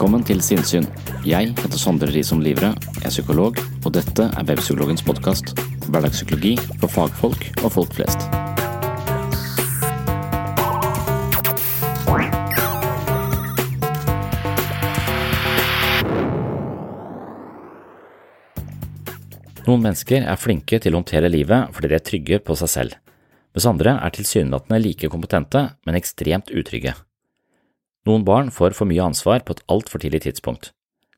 Velkommen til Sinnsyn. Jeg heter Sondre Risom Livre, er psykolog, og dette er Webpsykologens podkast. Hverdagspsykologi for fagfolk og folk flest. Noen mennesker er flinke til å håndtere livet fordi de er trygge på seg selv, mens andre er tilsynelatende like kompetente, men ekstremt utrygge. Noen barn får for mye ansvar på et altfor tidlig tidspunkt.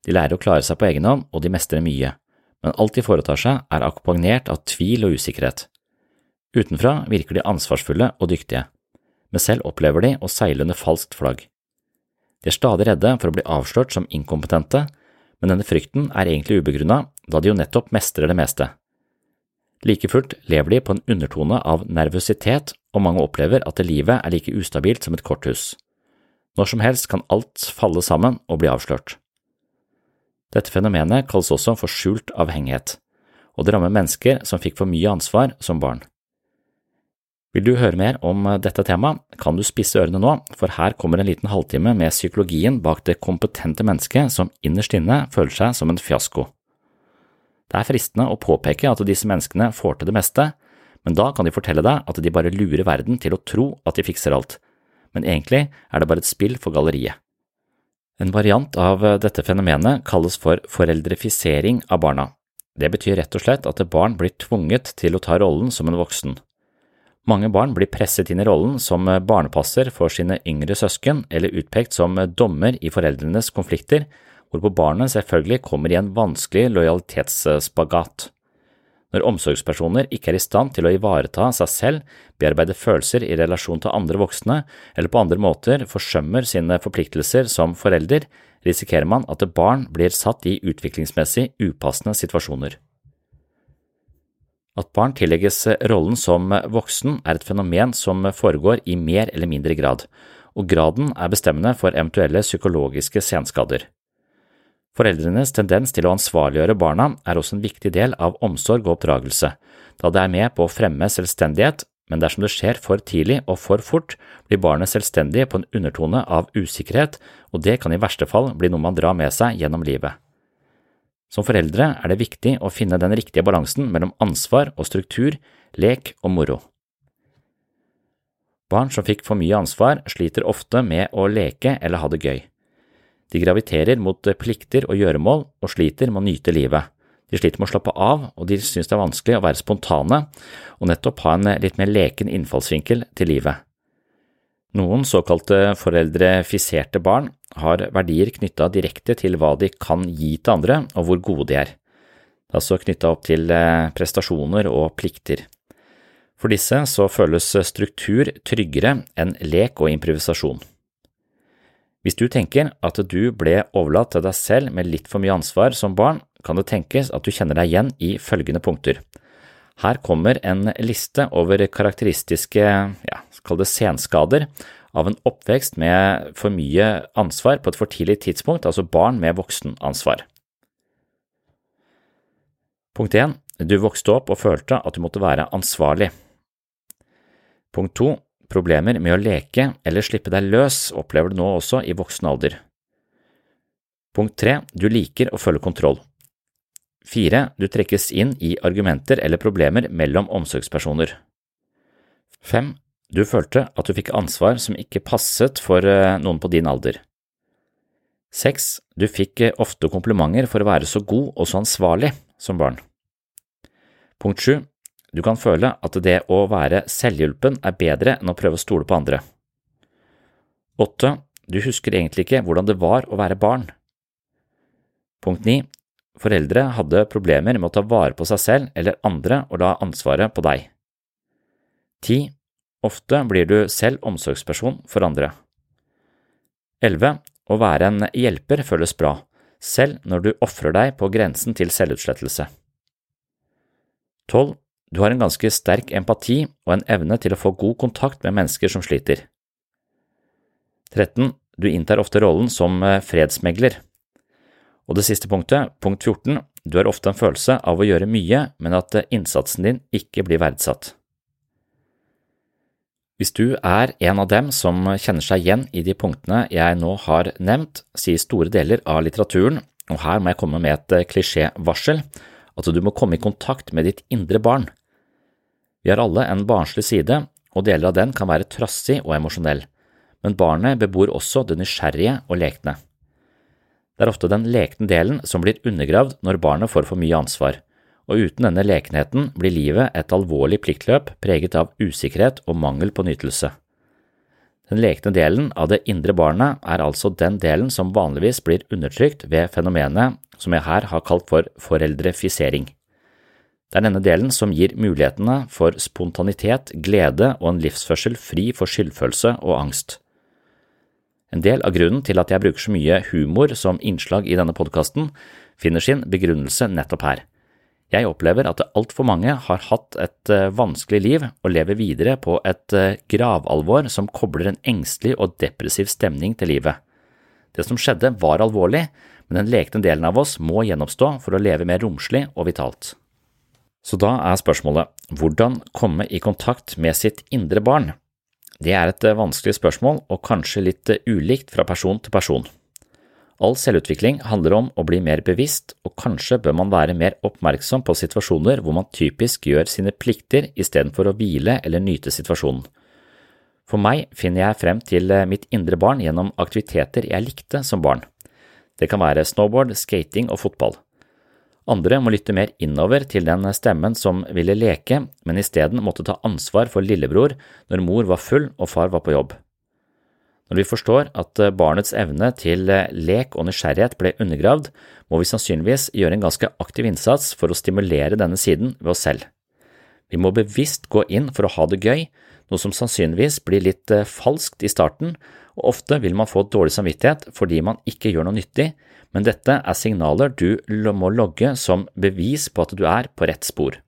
De lærer å klare seg på egen hånd, og de mestrer mye, men alt de foretar seg er akkompagnert av tvil og usikkerhet. Utenfra virker de ansvarsfulle og dyktige, men selv opplever de å seile under falskt flagg. De er stadig redde for å bli avslørt som inkompetente, men denne frykten er egentlig ubegrunna, da de jo nettopp mestrer det meste. Like fullt lever de på en undertone av nervøsitet, og mange opplever at livet er like ustabilt som et korthus. Når som helst kan alt falle sammen og bli avslørt. Dette fenomenet kalles også for skjult avhengighet, og det rammer mennesker som fikk for mye ansvar som barn. Vil du høre mer om dette temaet, kan du spisse ørene nå, for her kommer en liten halvtime med psykologien bak det kompetente mennesket som innerst inne føler seg som en fiasko. Det er fristende å påpeke at disse menneskene får til det meste, men da kan de fortelle deg at de bare lurer verden til å tro at de fikser alt, men egentlig er det bare et spill for galleriet. En variant av dette fenomenet kalles for foreldrefisering av barna. Det betyr rett og slett at barn blir tvunget til å ta rollen som en voksen. Mange barn blir presset inn i rollen som barnepasser for sine yngre søsken eller utpekt som dommer i foreldrenes konflikter, hvorpå barnet selvfølgelig kommer i en vanskelig lojalitetsspagat. Når omsorgspersoner ikke er i stand til å ivareta seg selv, bearbeide følelser i relasjon til andre voksne, eller på andre måter forsømmer sine forpliktelser som forelder, risikerer man at barn blir satt i utviklingsmessig upassende situasjoner. At barn tillegges rollen som voksen er et fenomen som foregår i mer eller mindre grad, og graden er bestemmende for eventuelle psykologiske senskader. Foreldrenes tendens til å ansvarliggjøre barna er også en viktig del av omsorg og oppdragelse, da det er med på å fremme selvstendighet, men dersom det skjer for tidlig og for fort, blir barnet selvstendig på en undertone av usikkerhet, og det kan i verste fall bli noe man drar med seg gjennom livet. Som foreldre er det viktig å finne den riktige balansen mellom ansvar og struktur, lek og moro. Barn som fikk for mye ansvar, sliter ofte med å leke eller ha det gøy. De graviterer mot plikter og gjøremål og sliter med å nyte livet. De sliter med å slappe av, og de synes det er vanskelig å være spontane og nettopp ha en litt mer leken innfallsvinkel til livet. Noen såkalte foreldrefiserte barn har verdier knytta direkte til hva de kan gi til andre og hvor gode de er. Det er altså knytta opp til eh, prestasjoner og plikter. For disse så føles struktur tryggere enn lek og improvisasjon. Hvis du tenker at du ble overlatt til deg selv med litt for mye ansvar som barn, kan det tenkes at du kjenner deg igjen i følgende punkter. Her kommer en liste over karakteristiske, ja, kall det senskader, av en oppvekst med for mye ansvar på et for tidlig tidspunkt, altså barn med voksenansvar. Punkt 1. Du vokste opp og følte at du måtte være ansvarlig. Punkt 2. Problemer med å leke eller slippe deg løs opplever du nå også i voksen alder. Punkt tre, Du liker å følge kontroll. Fire, Du trekkes inn i argumenter eller problemer mellom omsorgspersoner. Fem, Du følte at du fikk ansvar som ikke passet for eh, noen på din alder. Seks, Du fikk eh, ofte komplimenter for å være så god og så ansvarlig som barn. Punkt 7. Du kan føle at det å være selvhjulpen er bedre enn å prøve å stole på andre. 8. Du husker egentlig ikke hvordan det var å være barn. Punkt 9. Foreldre hadde problemer med å ta vare på seg selv eller andre og la ansvaret på deg. 10. Ofte blir du selv omsorgsperson for andre. 11. Å være en hjelper føles bra, selv når du ofrer deg på grensen til selvutslettelse. 12. Du har en ganske sterk empati og en evne til å få god kontakt med mennesker som sliter. 13. Du inntar ofte rollen som eh, fredsmegler. Og det siste punktet, punkt 14, du har ofte en følelse av å gjøre mye, men at eh, innsatsen din ikke blir verdsatt. Hvis du er en av dem som kjenner seg igjen i de punktene jeg nå har nevnt, sier store deler av litteraturen, og her må jeg komme med et eh, klisjévarsel, at du må komme i kontakt med ditt indre barn. Vi har alle en barnslig side, og deler av den kan være trassig og emosjonell, men barnet bebor også det nysgjerrige og lekne. Det er ofte den lekne delen som blir undergravd når barnet får for mye ansvar, og uten denne lekenheten blir livet et alvorlig pliktløp preget av usikkerhet og mangel på nytelse. Den lekne delen av det indre barnet er altså den delen som vanligvis blir undertrykt ved fenomenet som jeg her har kalt for foreldrefisering. Det er denne delen som gir mulighetene for spontanitet, glede og en livsførsel fri for skyldfølelse og angst. En del av grunnen til at jeg bruker så mye humor som innslag i denne podkasten, finner sin begrunnelse nettopp her. Jeg opplever at altfor mange har hatt et eh, vanskelig liv og lever videre på et eh, gravalvor som kobler en engstelig og depressiv stemning til livet. Det som skjedde var alvorlig, men den lekne delen av oss må gjenoppstå for å leve mer romslig og vitalt. Så da er spørsmålet hvordan komme i kontakt med sitt indre barn? Det er et eh, vanskelig spørsmål og kanskje litt eh, ulikt fra person til person. All selvutvikling handler om å bli mer bevisst, og kanskje bør man være mer oppmerksom på situasjoner hvor man typisk gjør sine plikter istedenfor å hvile eller nyte situasjonen. For meg finner jeg frem til eh, mitt indre barn gjennom aktiviteter jeg likte som barn. Det kan være snowboard, skating og fotball. Andre må lytte mer innover til den stemmen som ville leke, men isteden måtte ta ansvar for lillebror når mor var full og far var på jobb. Når vi forstår at barnets evne til lek og nysgjerrighet ble undergravd, må vi sannsynligvis gjøre en ganske aktiv innsats for å stimulere denne siden ved oss selv. Vi må bevisst gå inn for å ha det gøy, noe som sannsynligvis blir litt falskt i starten, og ofte vil man få dårlig samvittighet fordi man ikke gjør noe nyttig, men dette er signaler du må logge som bevis på at du er på rett spor.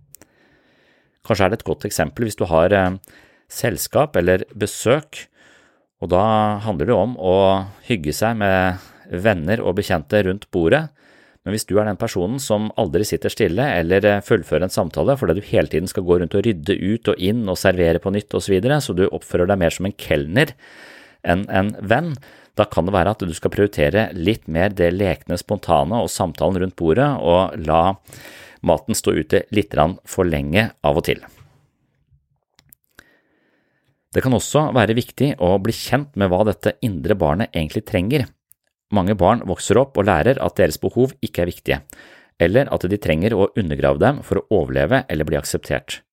Kanskje er det et godt eksempel hvis du har eh, selskap eller besøk, og da handler det om å hygge seg med venner og bekjente rundt bordet, men hvis du er den personen som aldri sitter stille eller eh, fullfører en samtale fordi du hele tiden skal gå rundt og rydde ut og inn og servere på nytt osv., så, videre, så du oppfører deg mer som en kelner enn en venn, da kan det være at du skal prioritere litt mer det lekne, spontane og samtalen rundt bordet, og la maten stå ute litt for lenge av og til. Det kan også være viktig å bli kjent med hva dette indre barnet egentlig trenger. Mange barn vokser opp og lærer at deres behov ikke er viktige, eller at de trenger å undergrave dem for å overleve eller bli akseptert.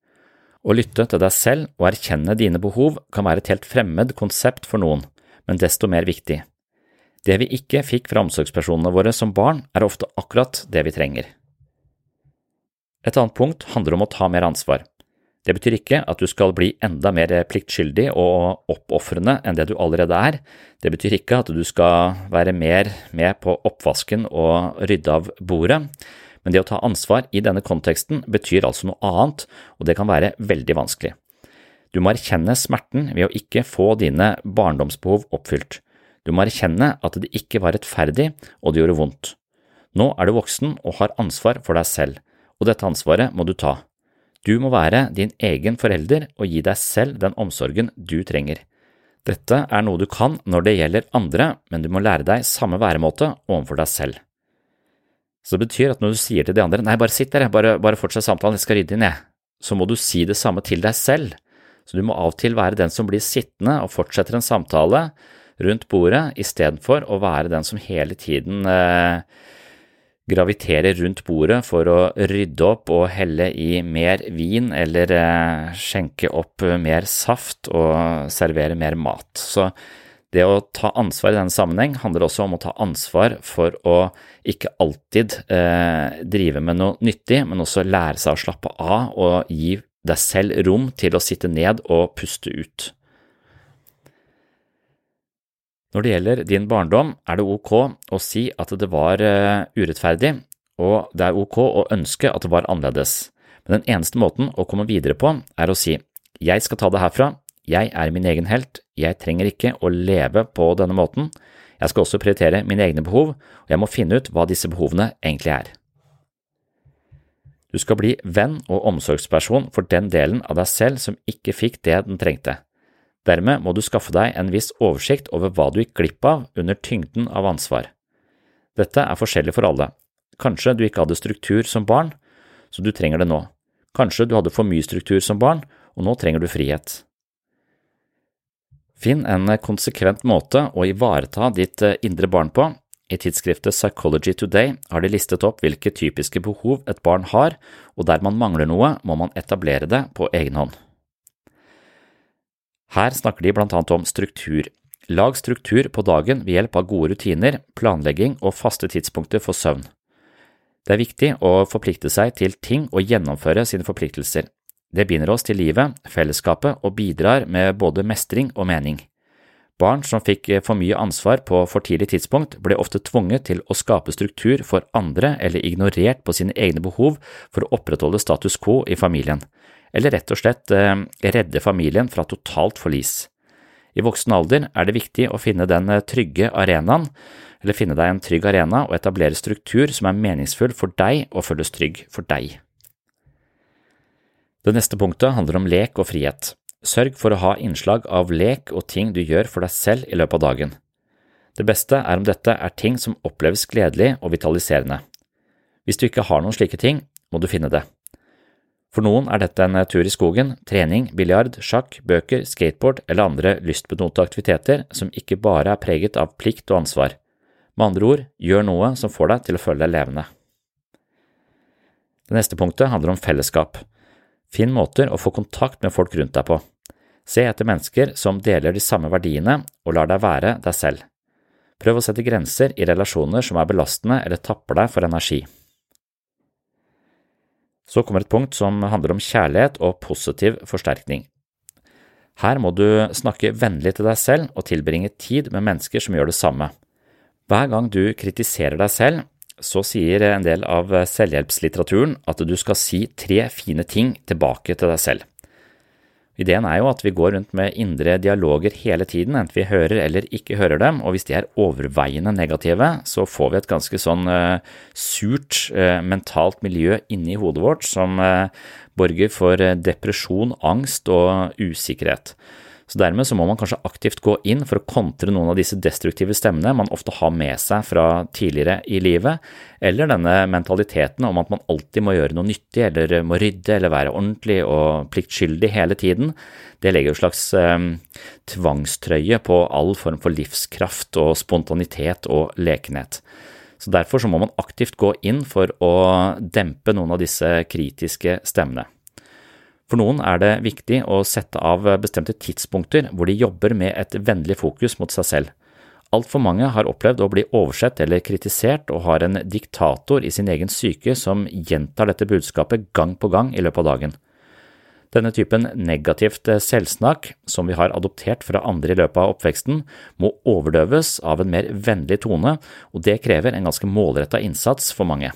Å lytte til deg selv og erkjenne dine behov kan være et helt fremmed konsept for noen, men desto mer viktig. Det vi ikke fikk fra omsorgspersonene våre som barn, er ofte akkurat det vi trenger. Et annet punkt handler om å ta mer ansvar. Det betyr ikke at du skal bli enda mer pliktskyldig og oppofrende enn det du allerede er. Det betyr ikke at du skal være mer med på oppvasken og rydde av bordet. Men det å ta ansvar i denne konteksten betyr altså noe annet, og det kan være veldig vanskelig. Du må erkjenne smerten ved å ikke få dine barndomsbehov oppfylt. Du må erkjenne at det ikke var rettferdig og det gjorde vondt. Nå er du voksen og har ansvar for deg selv, og dette ansvaret må du ta. Du må være din egen forelder og gi deg selv den omsorgen du trenger. Dette er noe du kan når det gjelder andre, men du må lære deg samme væremåte overfor deg selv. Så det betyr at når du sier til de andre nei, bare sitt der, bare, bare fortsett samtalen, jeg skal rydde inn, jeg, så må du si det samme til deg selv. Så du må av og til være den som blir sittende og fortsetter en samtale rundt bordet, istedenfor å være den som hele tiden eh, graviterer rundt bordet for å rydde opp og helle i mer vin eller eh, skjenke opp mer saft og servere mer mat. Så det å ta ansvar i denne sammenheng handler også om å ta ansvar for å ikke alltid eh, drive med noe nyttig, men også lære seg å slappe av og gi deg selv rom til å sitte ned og puste ut. Når det gjelder din barndom, er det ok å si at det var eh, urettferdig, og det er ok å ønske at det var annerledes, men den eneste måten å komme videre på er å si jeg skal ta det herfra, jeg er min egen helt, jeg trenger ikke å leve på denne måten, jeg skal også prioritere mine egne behov, og jeg må finne ut hva disse behovene egentlig er. Du skal bli venn og omsorgsperson for den delen av deg selv som ikke fikk det den trengte. Dermed må du skaffe deg en viss oversikt over hva du gikk glipp av under tyngden av ansvar. Dette er forskjellig for alle. Kanskje du ikke hadde struktur som barn, så du trenger det nå. Kanskje du hadde for mye struktur som barn, og nå trenger du frihet. Finn en konsekvent måte å ivareta ditt eh, indre barn på. I tidsskriftet Psychology Today har de listet opp hvilke typiske behov et barn har, og der man mangler noe, må man etablere det på egen hånd. Her snakker de blant annet om struktur. Lag struktur på dagen ved hjelp av gode rutiner, planlegging og faste tidspunkter for søvn. Det er viktig å forplikte seg til ting og gjennomføre sine forpliktelser. Det binder oss til livet, fellesskapet og bidrar med både mestring og mening. Barn som fikk for mye ansvar på for tidlig tidspunkt, ble ofte tvunget til å skape struktur for andre eller ignorert på sine egne behov for å opprettholde status quo i familien eller rett og slett eh, redde familien fra totalt forlis. I voksen alder er det viktig å finne den eh, trygge arenaen, eller finne deg en trygg arena og etablere struktur som er meningsfull for deg og føles trygg for deg. Det neste punktet handler om lek og frihet. Sørg for å ha innslag av lek og ting du gjør for deg selv i løpet av dagen. Det beste er om dette er ting som oppleves gledelig og vitaliserende. Hvis du ikke har noen slike ting, må du finne det. For noen er dette en tur i skogen, trening, biljard, sjakk, bøker, skateboard eller andre lystbetonte aktiviteter som ikke bare er preget av plikt og ansvar. Med andre ord, gjør noe som får deg til å føle deg levende. Det neste punktet handler om fellesskap. Finn måter å få kontakt med folk rundt deg på. Se etter mennesker som deler de samme verdiene og lar deg være deg selv. Prøv å sette grenser i relasjoner som er belastende eller tapper deg for energi. Så kommer et punkt som handler om kjærlighet og positiv forsterkning. Her må du snakke vennlig til deg selv og tilbringe tid med mennesker som gjør det samme. Hver gang du kritiserer deg selv, så sier en del av selvhjelpslitteraturen at du skal si tre fine ting tilbake til deg selv. Ideen er jo at vi går rundt med indre dialoger hele tiden, enten vi hører eller ikke hører dem, og hvis de er overveiende negative, så får vi et ganske sånn uh, surt uh, mentalt miljø inni hodet vårt som uh, borger for depresjon, angst og usikkerhet. Så Dermed så må man kanskje aktivt gå inn for å kontre noen av disse destruktive stemmene man ofte har med seg fra tidligere i livet, eller denne mentaliteten om at man alltid må gjøre noe nyttig eller må rydde eller være ordentlig og pliktskyldig hele tiden. Det legger jo slags eh, tvangstrøye på all form for livskraft og spontanitet og lekenhet. Så Derfor så må man aktivt gå inn for å dempe noen av disse kritiske stemmene. For noen er det viktig å sette av bestemte tidspunkter hvor de jobber med et vennlig fokus mot seg selv. Altfor mange har opplevd å bli oversett eller kritisert og har en diktator i sin egen psyke som gjentar dette budskapet gang på gang i løpet av dagen. Denne typen negativt selvsnakk, som vi har adoptert fra andre i løpet av oppveksten, må overdøves av en mer vennlig tone, og det krever en ganske målretta innsats for mange.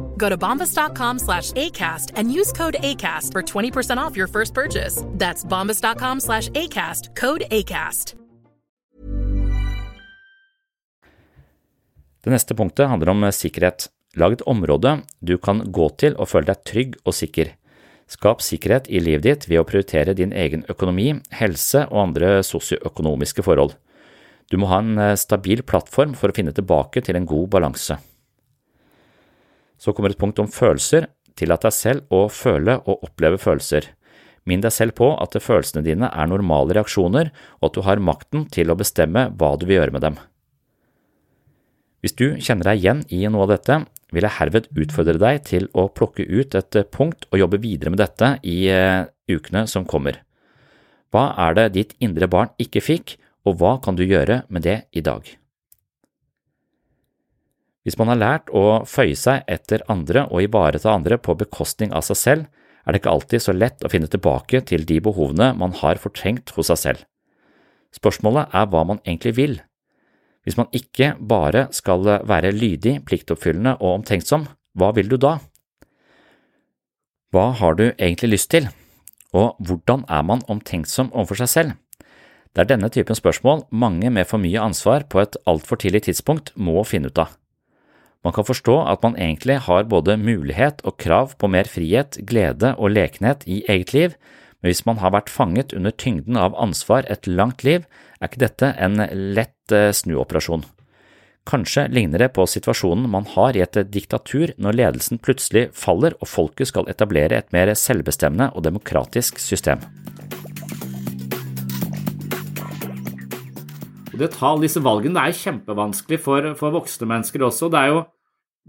Go to bombas.com slash ACAST and use code ACAST for 20% off your first purchase. That's bombas.com slash ACAST, code ACAST. Det neste punktet handler om sikkerhet. Lag et område du kan gå til og føle deg trygg og sikker. Skap sikkerhet i livet ditt ved å prioritere din egen økonomi, helse og andre sosioøkonomiske forhold. Du må ha en eh, stabil plattform for å finne tilbake til en god balanse. Så kommer et punkt om følelser. Tillat deg selv å føle og oppleve følelser. Minn deg selv på at følelsene dine er normale reaksjoner, og at du har makten til å bestemme hva du vil gjøre med dem. Hvis du kjenner deg igjen i noe av dette, vil jeg herved utfordre deg til å plukke ut et punkt og jobbe videre med dette i uh, ukene som kommer. Hva er det ditt indre barn ikke fikk, og hva kan du gjøre med det i dag? Hvis man har lært å føye seg etter andre og ivareta andre på bekostning av seg selv, er det ikke alltid så lett å finne tilbake til de behovene man har fortrengt hos seg selv. Spørsmålet er hva man egentlig vil. Hvis man ikke bare skal være lydig, pliktoppfyllende og omtenksom, hva vil du da? Hva har du egentlig lyst til, og hvordan er man omtenksom overfor seg selv? Det er denne typen spørsmål mange med for mye ansvar på et altfor tidlig tidspunkt må finne ut av. Man kan forstå at man egentlig har både mulighet og krav på mer frihet, glede og lekenhet i eget liv, men hvis man har vært fanget under tyngden av ansvar et langt liv, er ikke dette en lett eh, snuoperasjon. Kanskje ligner det på situasjonen man har i et diktatur når ledelsen plutselig faller og folket skal etablere et mer selvbestemmende og demokratisk system. Det å ta disse valgene det er kjempevanskelig for, for voksne mennesker også. Det er jo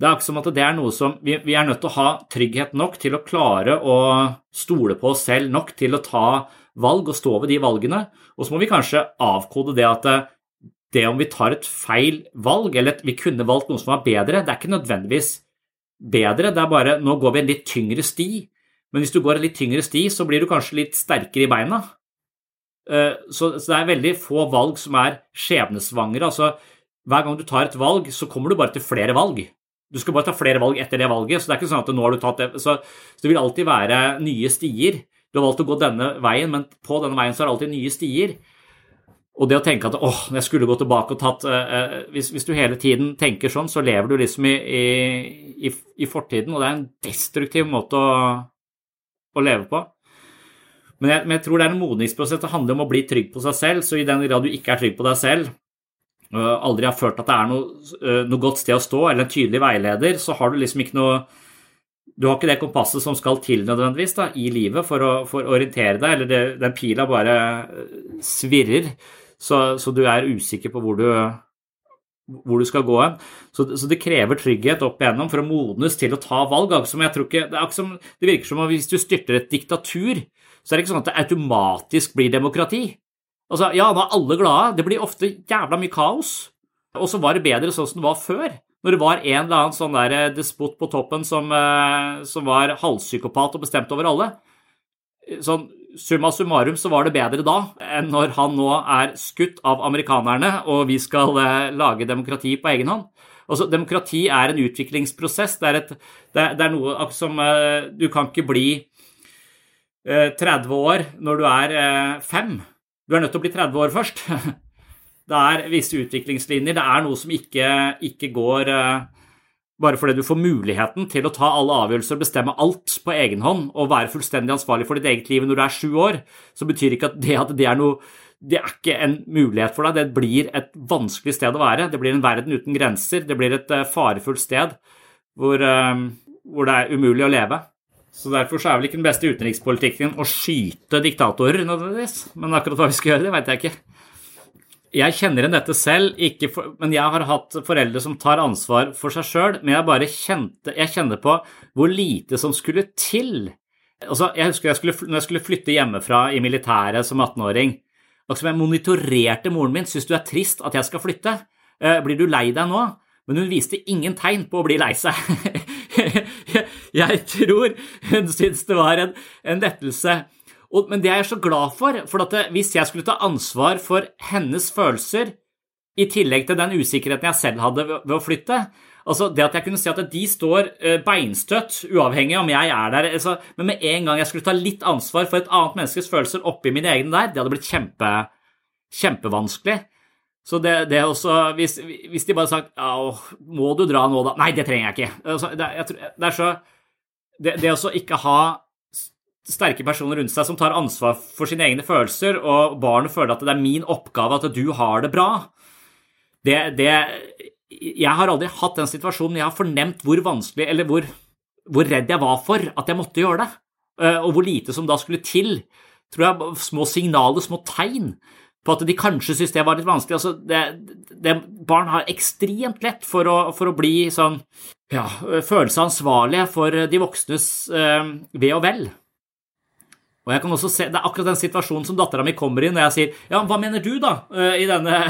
det er ikke som at det er noe som vi, vi, er nødt til å ha trygghet nok til å klare å stole på oss selv nok til å ta valg og stå ved de valgene. Og så må vi kanskje avkode det at det om vi tar et feil valg, eller at vi kunne valgt noe som var bedre, det er ikke nødvendigvis bedre. Det er bare nå går vi en litt tyngre sti. Men hvis du går en litt tyngre sti, så blir du kanskje litt sterkere i beina. Eh, så, det er veldig få valg som er skjebnesvangre. Altså, hver gang du tar et valg, så kommer du bare til flere valg. Du skal bare ta flere valg etter det valget, så det er ikke sånn at nå har du tatt det. Så, så det vil alltid være nye stier. Du har valgt å gå denne veien, men på denne veien så er det alltid nye stier. Og det å tenke at åh, jeg skulle gå tilbake og tatt uh, hvis, hvis, du hele tiden tenker sånn, så lever du liksom i, i, i fortiden, og det er en destruktiv måte å, å leve på. Men jeg, men jeg, tror det er en modningsprosess. Det handler om å bli trygg på seg selv. Så i den grad du ikke er trygg på deg selv, og aldri har følt at det er noe, noe godt sted å stå, eller en tydelig veileder, så har du liksom ikke noe du har ikke det kompasset som skal til nødvendigvis da, i livet for å, for å orientere deg, eller det, den pila bare eh, svirrer, så, så, du er usikker på hvor du, hvor du skal gå hen. Så, så, det krever trygghet opp igjennom for å modnes til å ta valg. Ikke, det, som, det virker som om hvis du styrter et diktatur, så er det ikke sånn at det automatisk blir demokrati. Altså, Ja, nå er alle glade, det blir ofte jævla mye kaos. Og så var det bedre sånn som det var før. Når det var en eller annen sånn der eh, despot på toppen som, eh, som var halvpsykopat og bestemte over alle. Sånn summa summarum så var det bedre da enn når han nå er skutt av amerikanerne og vi skal eh, lage demokrati på egen hånd. Altså, demokrati er en utviklingsprosess. Det er, et, det det er noe som Du kan ikke bli 30 år når du er 5. Du er nødt til å bli 30 år først. Det er visse utviklingslinjer. Det er noe som ikke, ikke går uh, bare fordi du får muligheten til å ta alle avgjørelser og bestemme alt på egen hånd og være fullstendig ansvarlig for ditt eget liv når du er sju år, så betyr ikke at det, at det er noe det er ikke en mulighet for deg. Det blir et vanskelig sted å være. Det blir en verden uten grenser. Det blir et farefullt sted hvor, hvor, det er umulig å leve. Så Derfor så er vel ikke den beste utenrikspolitikken å skyte diktatorer nødvendigvis. Men akkurat hva vi skal gjøre, det vet jeg ikke jeg kjenner igjen dette selv, for, men jeg har hatt foreldre som tar ansvar for seg sjøl. Men jeg bare kjente, jeg kjente på hvor lite som skulle til. Altså, jeg husker jeg skulle, når jeg skulle flytte hjemmefra i militæret som 18-åring. Altså, jeg monitorerte moren min. Syns du er trist at jeg skal flytte? Eh, blir du lei deg nå? Men hun viste ingen tegn på å bli lei seg. jeg tror hun syntes det var en, en lettelse. Og, men det er jeg så glad for, for det, hvis jeg skulle ta ansvar for hennes følelser, i tillegg til den usikkerheten jeg selv hadde ved, ved å flytte altså Det at jeg kunne si at de står eh, beinstøtt, uavhengig om jeg er der altså, Men med en gang jeg skulle ta litt ansvar for et annet menneskes følelser oppi mine egne der, det hadde blitt kjempe, kjempevanskelig. Så det, det også, hvis, hvis, de bare sagt 'Må du dra nå, da?' Nei, det trenger jeg ikke. Altså, det, jeg, det, er så Det, det å ikke ha sterke personer rundt seg som tar ansvar for sine egne følelser, og barnet føler at det er min oppgave at du har det bra. Det, det, jeg har aldri hatt den situasjonen. Jeg har fornemt hvor vanskelig, eller hvor, hvor redd jeg var for at jeg måtte gjøre det, eh, og hvor lite som da skulle til. Tror jeg Små signaler, små tegn på at de kanskje syntes det var litt vanskelig. Altså, det, det, barn har ekstremt lett for å, for å bli sånn ja, føle seg ansvarlige for de voksnes eh, ve og vel. Og jeg kan også se, Det er akkurat den situasjonen som dattera mi kommer i når jeg sier Ja, hva mener du, da, eh, i denne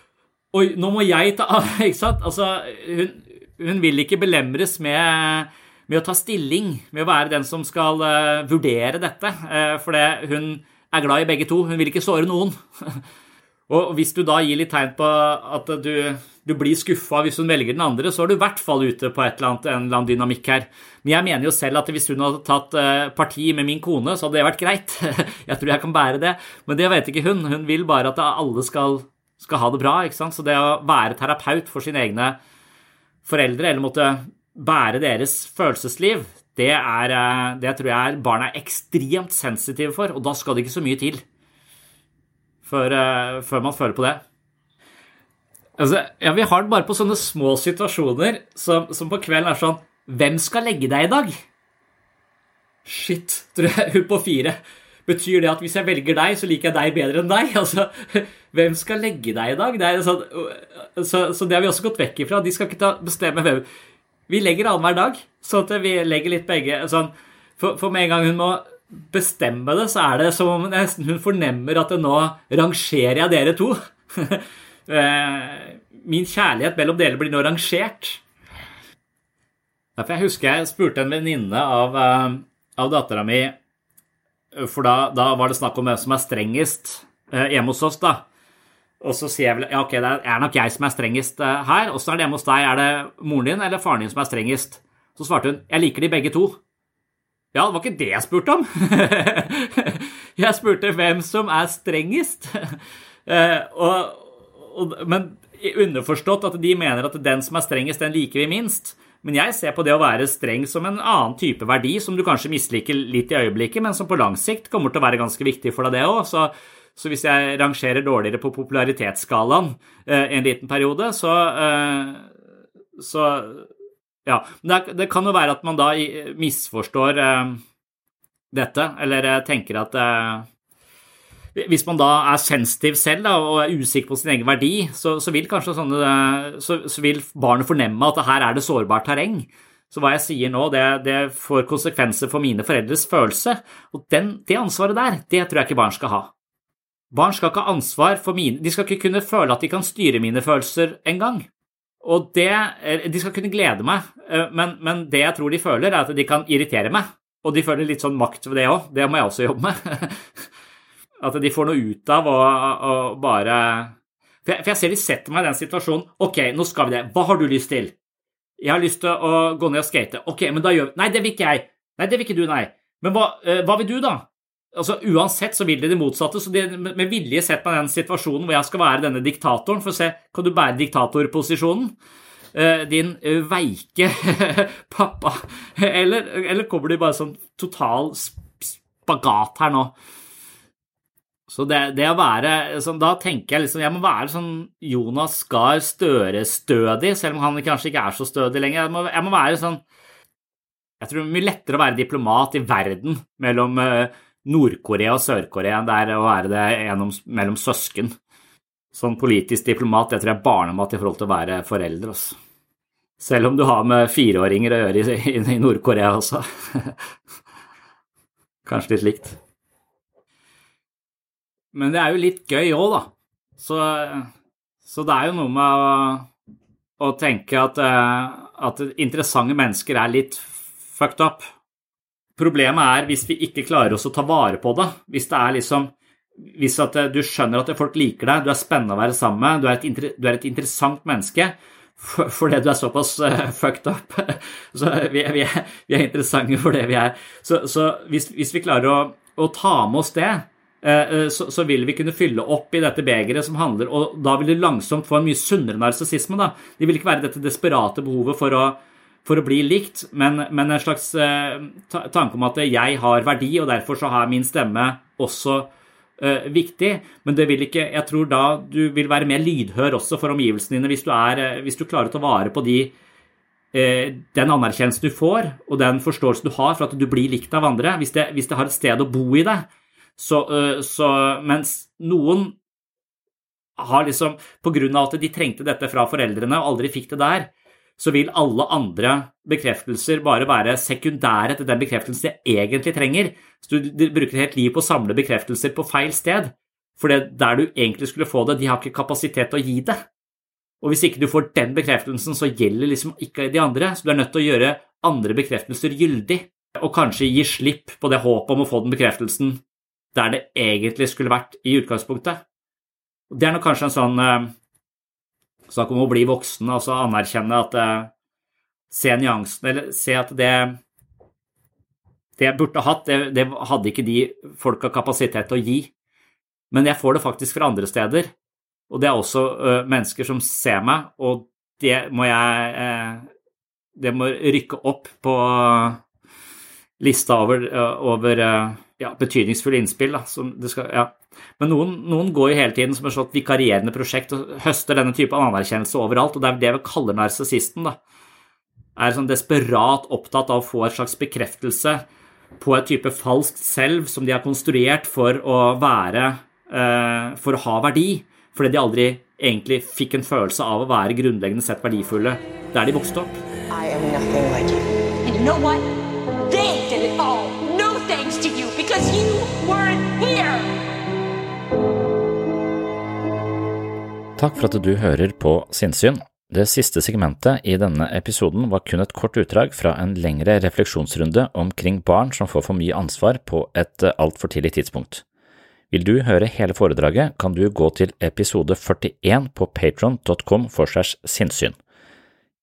Oi, nå må jeg ta Ikke sant? Altså, hun, hun vil ikke belemres med, med, å ta stilling, med å være den som skal uh, vurdere dette, uh, det hun er glad i begge to. Hun vil ikke såre noen. Og hvis du da gir litt tegn på at du, du blir skuffa hvis hun velger den andre, så er du i hvert fall ute på eller annet, en eller annen dynamikk her. Men jeg mener jo selv at hvis hun hadde tatt eh, parti med min kone, så hadde det vært greit. Jeg tror jeg kan bære det. Men det vet ikke hun. Hun vil bare at alle skal, skal ha det bra. ikke sant? Så det å være terapeut for sine egne foreldre, eller måtte bære deres følelsesliv, det, er, eh, det tror jeg barn er ekstremt sensitive for, og da skal det ikke så mye til før, uh, før man føler på det. Altså, ja, Vi har det bare på sånne små situasjoner som, som, på kvelden er sånn Hvem skal legge deg i dag? Shit, tror jeg. Hun på fire. Betyr det at hvis jeg velger deg, så liker jeg deg bedre enn deg? Altså, Hvem skal legge deg i dag? Det sånn, så, så, det har vi også gått vekk ifra. De skal ikke ta, bestemme hvem. Vi legger annenhver dag, sånn at vi legger litt begge sånn, for, for med en gang hun må bestemme det, så er det som om nesten hun fornemmer at det nå rangerer jeg dere to. Eh, min kjærlighet mellom dere blir nå rangert. Derfor jeg husker jeg spurte en venninne av, eh, av dattera mi For da, da, var det snakk om hvem som er strengest eh, hjemme hos oss. da. Og så sier jeg vel ja, ok, det er nok jeg som er strengest her. Åssen er det hjemme hos deg? Er det moren din eller faren din som er strengest? Så svarte hun jeg liker de begge to. Ja, det var ikke det jeg spurte om. jeg spurte hvem som er strengest. Eh, og, og, men underforstått at de mener at den som er strengest, den liker vi minst. Men jeg ser på det å være streng som en annen type verdi, som du kanskje misliker litt i øyeblikket, men som på lang sikt kommer til å være ganske viktig for deg, det òg. Så, hvis jeg rangerer dårligere på popularitetsskalaen eh, en liten periode, så, eh, så Ja, det, det, kan jo være at man da misforstår uh, dette, eller tenker at hvis man da er sensitiv selv da, og er usikker på sin egen verdi, så, så vil kanskje sånne, så, så, vil barnet fornemme at her er det sårbart terreng. Så hva jeg sier nå, det, det får konsekvenser for mine foreldres følelse. Og den, det ansvaret der, det tror jeg ikke barn skal ha. Barn skal ikke ha ansvar for mine De skal ikke kunne føle at de kan styre mine følelser engang. Og det De skal kunne glede meg, eh, men, men, det jeg tror de føler, er at de kan irritere meg. Og de føler litt sånn makt ved det òg. Det må jeg også jobbe med. At de får noe ut av å, bare for jeg, for jeg, ser de setter meg i den situasjonen. Ok, nå skal vi det. Hva har du lyst til? Jeg har lyst til å gå ned og skate. Ok, men da gjør vi Nei, det vil ikke jeg. Nei, det vil ikke du, nei. Men hva, uh, hva vil du, da? Altså, Uansett så vil de det motsatte, så de med vilje sett meg i den situasjonen hvor jeg skal være denne diktatoren, for å se kan du bære diktatorposisjonen. Uh, din veike pappa. Eller, eller kommer de bare sånn total spagat her nå? Så det, det, å være sånn, Da tenker jeg liksom Jeg må være sånn Jonas Gahr Støre-stødig, selv om han kanskje ikke er så stødig lenger. Jeg må, jeg må, være sånn Jeg tror det er mye lettere å være diplomat i verden mellom uh, Nord-Korea og Sør-Korea det er å være det gjennom, mellom søsken. Sånn politisk diplomat, det tror jeg er barnemat i forhold til å være foreldre. Også. Selv om du har med fireåringer å gjøre i, i, i Nord-Korea også. Kanskje litt likt. Men det er jo litt gøy òg, da. Så, så, det er jo noe med å, å tenke at, eh, at, interessante mennesker er litt fucked up. Problemet er hvis vi ikke klarer oss å ta vare på det. Hvis det er liksom hvis at du skjønner at folk liker deg, du er spennende å være sammen med, du er et, du er et interessant menneske fordi du er såpass uh, fucked up. så vi, vi, er, vi, er, interessante for det vi er. Så, så hvis, hvis, vi klarer å, å ta med oss det, Eh, eh, så, så, vil vi kunne fylle opp i dette begeret som handler Og da vil du langsomt få en mye sunnere narsissisme. Det vil ikke være dette desperate behovet for å, for å bli likt, men, men, en slags eh, tanke om at jeg har verdi, og derfor så har min stemme også eh, viktig. Men det vil ikke Jeg tror da du vil være mer lydhør også for omgivelsene dine hvis du, er, eh, hvis du klarer å ta vare på de eh, den anerkjennelsen du får, og den forståelsen du har for at du blir likt av andre, hvis det, hvis det har et sted å bo i det, så, eh, så, mens noen har liksom På grunn av at de trengte dette fra foreldrene og aldri fikk det der, så vil alle andre bekreftelser bare være sekundære til den bekreftelsen de egentlig trenger. Så du, bruker helt liv på å samle bekreftelser på feil sted. For det der du egentlig skulle få det, de har ikke kapasitet til å gi det. Og hvis ikke du får den bekreftelsen, så gjelder liksom ikke de andre. Så du er nødt til å gjøre andre bekreftelser gyldig, og kanskje gi slipp på det håpet om å få den bekreftelsen der det egentlig skulle vært i utgangspunktet. Det er nok kanskje en sånn sak om å bli voksen, altså anerkjenne at uh, Se nyansen, eller se at det det jeg burde hatt, det, det hadde ikke de folka kapasitet til å gi. Men jeg får det faktisk fra andre steder, og det er også ø, mennesker som ser meg, og det må jeg Det må rykke opp på lista over, over ja, betydningsfulle innspill. Da, skal, ja. Men noen, noen, går jo hele tiden som et sånt vikarierende prosjekt og høster denne type anerkjennelse overalt, og det er det vi kaller narsissisten. Er sånn desperat opptatt av å få et slags bekreftelse på et type falskt selv som de har konstruert for å være eh, For å ha verdi, fordi de aldri egentlig fikk en følelse av å være grunnleggende sett verdifulle der de vokste opp. I am nothing like you. And you know what? They did it all. No thanks to you because you weren't Takk for at du hører på Sinnsyn. Det siste segmentet i denne episoden var kun et kort utdrag fra en lengre refleksjonsrunde omkring barn som får for mye ansvar på et altfor tidlig tidspunkt. Vil du høre hele foredraget, kan du gå til episode 41 på patron.com for segs sinnssyn.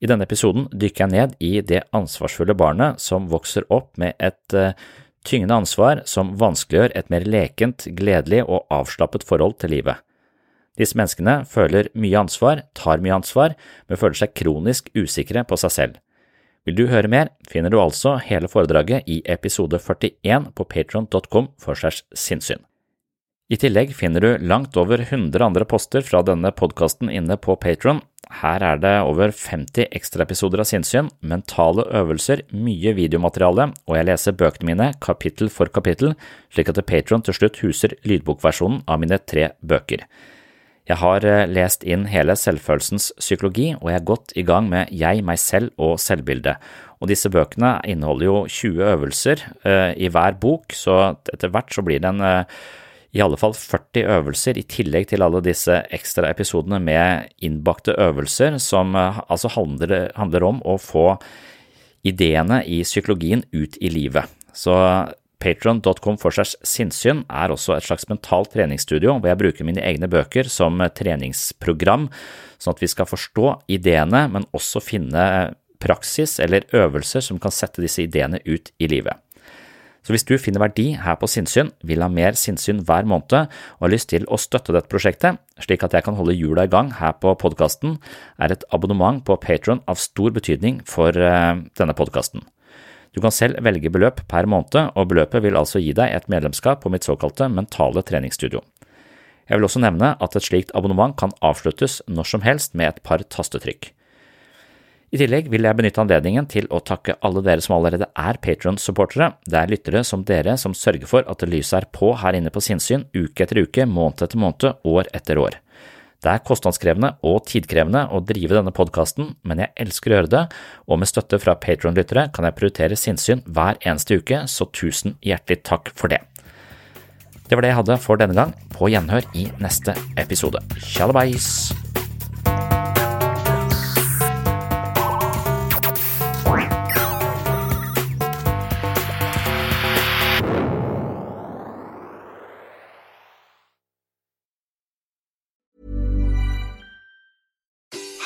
I denne episoden dykker jeg ned i det ansvarsfulle barnet som vokser opp med et uh, tyngende ansvar som vanskeliggjør et mer lekent, gledelig og avslappet forhold til livet. Disse menneskene føler mye ansvar, tar mye ansvar, men føler seg kronisk usikre på seg selv. Vil du høre mer, finner du altså hele foredraget i episode 41 på patron.com for segs sinnssyn. I tillegg finner du langt over 100 andre poster fra denne podkasten inne på Patron, Her er det over 50 ekstraepisoder av sinnssyn, mentale øvelser, mye videomateriale, og jeg leser bøkene mine kapittel for kapittel, slik at Patron til slutt huser lydbokversjonen av mine tre bøker. Jeg har eh, lest inn hele selvfølelsens psykologi, og jeg er godt i gang med Jeg, meg selv og selvbildet. Og disse bøkene inneholder jo 20 øvelser uh, i hver bok, så etter hvert så blir det en uh, i alle fall 40 øvelser, i tillegg til alle disse ekstra episodene med innbakte øvelser, som altså handler, handler om å få ideene i psykologien ut i livet. Så Patron.com for seg sinnssyn er også et slags mentalt treningsstudio hvor jeg bruker mine egne bøker som treningsprogram, sånn at vi skal forstå ideene, men også finne praksis eller øvelser som kan sette disse ideene ut i livet. Så hvis du finner verdi her på sinnssyn, vil ha mer sinnssyn hver måned og har lyst til å støtte dette prosjektet, slik at jeg kan holde hjula i gang her på podkasten, er et abonnement på Patron av stor betydning for uh, denne podkasten. Du kan selv velge beløp per måned, og beløpet vil altså gi deg et medlemskap på mitt såkalte mentale treningsstudio. Jeg vil også nevne at et slikt abonnement kan avsluttes når som helst med et par tastetrykk. I tillegg vil jeg benytte anledningen til å takke alle dere som allerede er Patron-supportere. Det er lyttere som dere som sørger for at lyset er på her inne på sinnssyn uke etter uke, måned etter måned, år etter år. Det er kostnadskrevende og tidkrevende å drive denne podkasten, men jeg elsker å gjøre det, og med støtte fra Patron-lyttere kan jeg prioritere sinnssyn hver eneste uke, så tusen hjertelig takk for det. Det var det jeg hadde for denne gang. På gjenhør i neste episode. Tjallabais!